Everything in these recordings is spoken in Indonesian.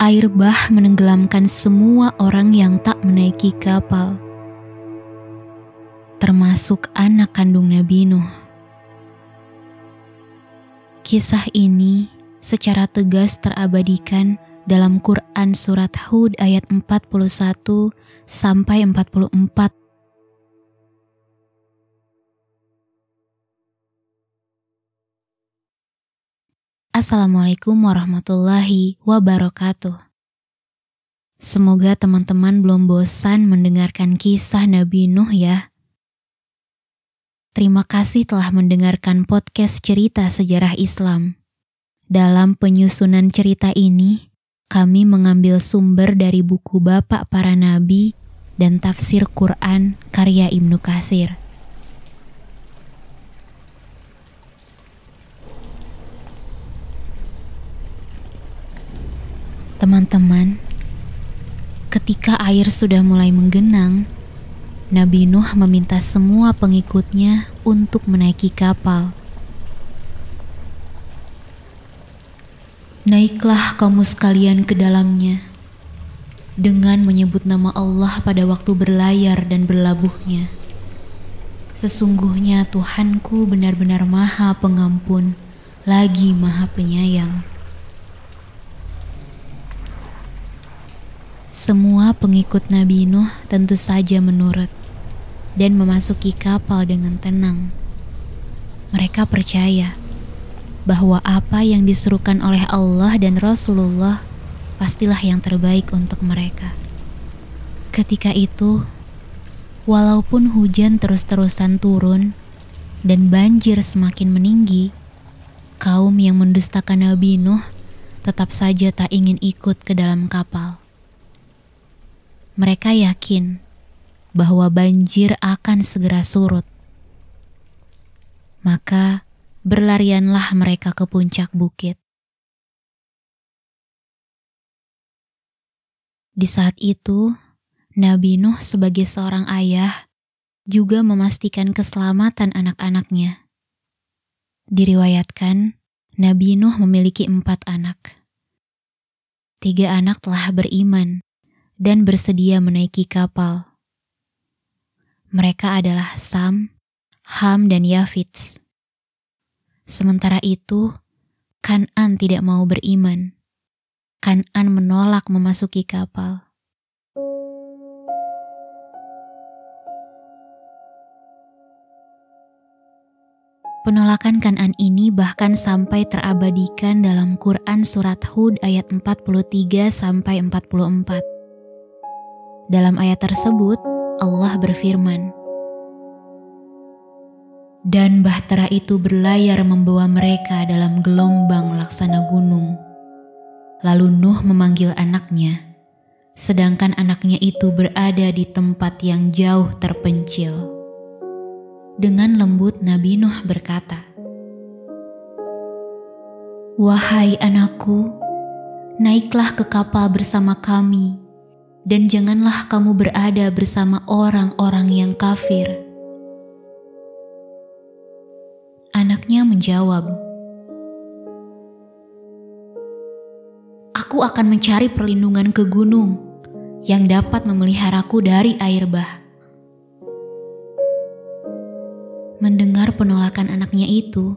Air bah menenggelamkan semua orang yang tak menaiki kapal, termasuk anak kandung Nabi Nuh. Kisah ini secara tegas terabadikan dalam Quran surat Hud ayat 41 sampai 44 Assalamualaikum warahmatullahi wabarakatuh. Semoga teman-teman belum bosan mendengarkan kisah Nabi Nuh ya. Terima kasih telah mendengarkan podcast cerita sejarah Islam. Dalam penyusunan cerita ini, kami mengambil sumber dari buku Bapak Para Nabi dan tafsir Quran karya Ibnu Katsir. Teman-teman, ketika air sudah mulai menggenang, Nabi Nuh meminta semua pengikutnya untuk menaiki kapal. Naiklah kamu sekalian ke dalamnya dengan menyebut nama Allah pada waktu berlayar dan berlabuhnya. Sesungguhnya Tuhanku benar-benar Maha Pengampun, lagi Maha Penyayang. Semua pengikut Nabi Nuh tentu saja menurut dan memasuki kapal dengan tenang. Mereka percaya bahwa apa yang diserukan oleh Allah dan Rasulullah pastilah yang terbaik untuk mereka. Ketika itu, walaupun hujan terus-terusan turun dan banjir semakin meninggi, kaum yang mendustakan Nabi Nuh tetap saja tak ingin ikut ke dalam kapal. Mereka yakin bahwa banjir akan segera surut. Maka berlarianlah mereka ke puncak bukit. Di saat itu, Nabi Nuh sebagai seorang ayah juga memastikan keselamatan anak-anaknya. Diriwayatkan, Nabi Nuh memiliki empat anak. Tiga anak telah beriman, dan bersedia menaiki kapal. Mereka adalah Sam, Ham, dan Yafits. Sementara itu, Kanan tidak mau beriman. Kanan menolak memasuki kapal. Penolakan Kanan ini bahkan sampai terabadikan dalam Quran surat Hud ayat 43 sampai 44. Dalam ayat tersebut, Allah berfirman, Dan bahtera itu berlayar membawa mereka dalam gelombang laksana gunung. Lalu Nuh memanggil anaknya, sedangkan anaknya itu berada di tempat yang jauh terpencil. Dengan lembut Nabi Nuh berkata, Wahai anakku, naiklah ke kapal bersama kami dan janganlah kamu berada bersama orang-orang yang kafir. Anaknya menjawab, "Aku akan mencari perlindungan ke gunung yang dapat memeliharaku dari air bah." Mendengar penolakan anaknya itu,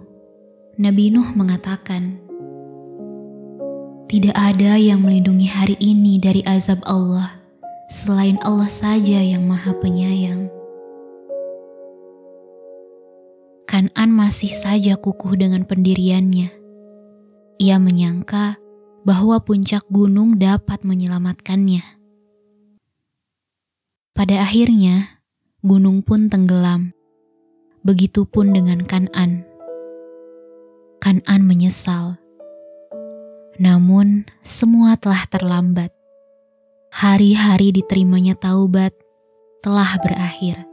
Nabi Nuh mengatakan, tidak ada yang melindungi hari ini dari azab Allah selain Allah saja yang Maha Penyayang. Kanan masih saja kukuh dengan pendiriannya. Ia menyangka bahwa puncak gunung dapat menyelamatkannya. Pada akhirnya, gunung pun tenggelam. Begitupun dengan Kanan. Kanan menyesal namun, semua telah terlambat. Hari-hari diterimanya taubat telah berakhir.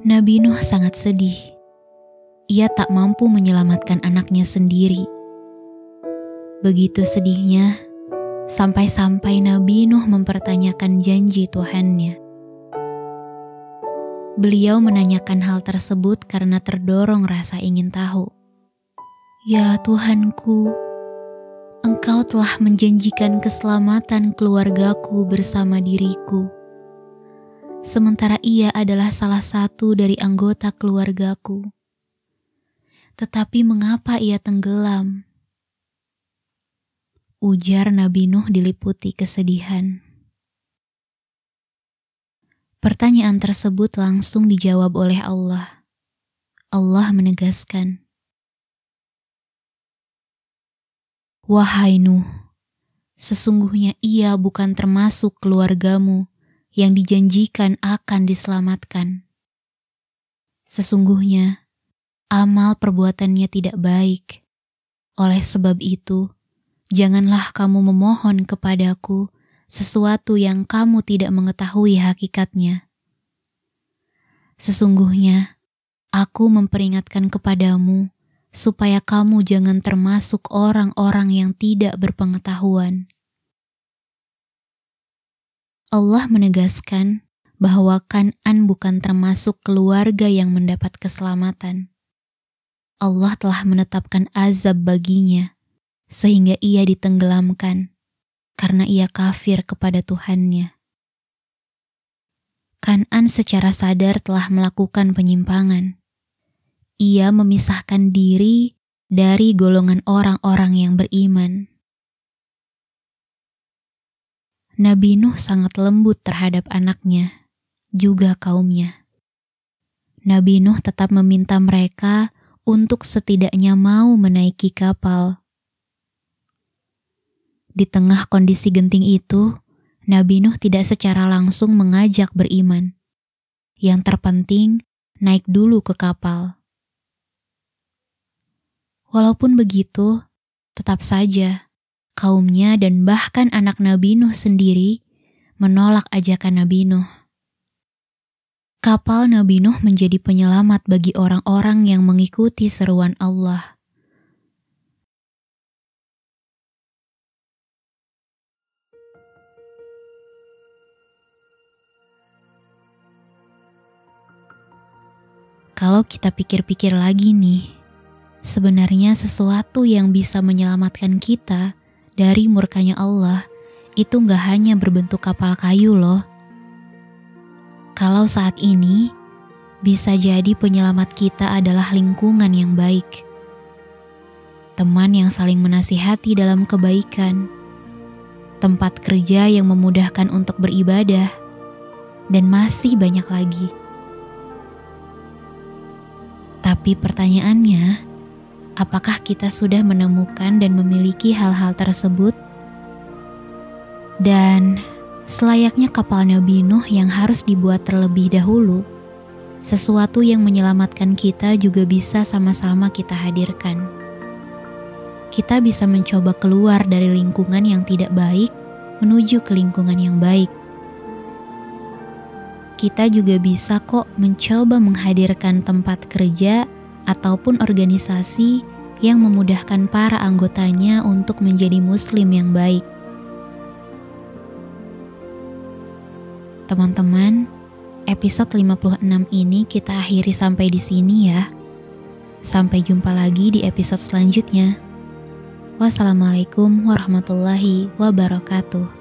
Nabi Nuh sangat sedih. Ia tak mampu menyelamatkan anaknya sendiri. Begitu sedihnya, Sampai-sampai Nabi Nuh mempertanyakan janji Tuhannya. beliau menanyakan hal tersebut karena terdorong rasa ingin tahu. Ya Tuhanku, Engkau telah menjanjikan keselamatan keluargaku bersama diriku. Sementara ia adalah salah satu dari anggota keluargaku. Tetapi mengapa ia tenggelam? Ujar Nabi Nuh diliputi kesedihan. Pertanyaan tersebut langsung dijawab oleh Allah. Allah menegaskan, Wahai Nuh, sesungguhnya ia bukan termasuk keluargamu yang dijanjikan akan diselamatkan. Sesungguhnya amal perbuatannya tidak baik. Oleh sebab itu, janganlah kamu memohon kepadaku sesuatu yang kamu tidak mengetahui hakikatnya. Sesungguhnya, aku memperingatkan kepadamu supaya kamu jangan termasuk orang-orang yang tidak berpengetahuan. Allah menegaskan bahwa Kan'an bukan termasuk keluarga yang mendapat keselamatan. Allah telah menetapkan azab baginya, sehingga ia ditenggelamkan karena ia kafir kepada Tuhannya. Kanan secara sadar telah melakukan penyimpangan. Ia memisahkan diri dari golongan orang-orang yang beriman. Nabi Nuh sangat lembut terhadap anaknya, juga kaumnya. Nabi Nuh tetap meminta mereka untuk setidaknya mau menaiki kapal di tengah kondisi genting itu, Nabi Nuh tidak secara langsung mengajak beriman. Yang terpenting, naik dulu ke kapal. Walaupun begitu, tetap saja kaumnya dan bahkan anak Nabi Nuh sendiri menolak ajakan Nabi Nuh. Kapal Nabi Nuh menjadi penyelamat bagi orang-orang yang mengikuti seruan Allah. Kalau kita pikir-pikir lagi nih, sebenarnya sesuatu yang bisa menyelamatkan kita dari murkanya Allah itu nggak hanya berbentuk kapal kayu loh. Kalau saat ini, bisa jadi penyelamat kita adalah lingkungan yang baik. Teman yang saling menasihati dalam kebaikan, tempat kerja yang memudahkan untuk beribadah, dan masih banyak lagi. Tapi pertanyaannya, apakah kita sudah menemukan dan memiliki hal-hal tersebut? Dan selayaknya kapal Nabi Nuh yang harus dibuat terlebih dahulu, sesuatu yang menyelamatkan kita juga bisa sama-sama kita hadirkan. Kita bisa mencoba keluar dari lingkungan yang tidak baik menuju ke lingkungan yang baik kita juga bisa kok mencoba menghadirkan tempat kerja ataupun organisasi yang memudahkan para anggotanya untuk menjadi muslim yang baik. Teman-teman, episode 56 ini kita akhiri sampai di sini ya. Sampai jumpa lagi di episode selanjutnya. Wassalamualaikum warahmatullahi wabarakatuh.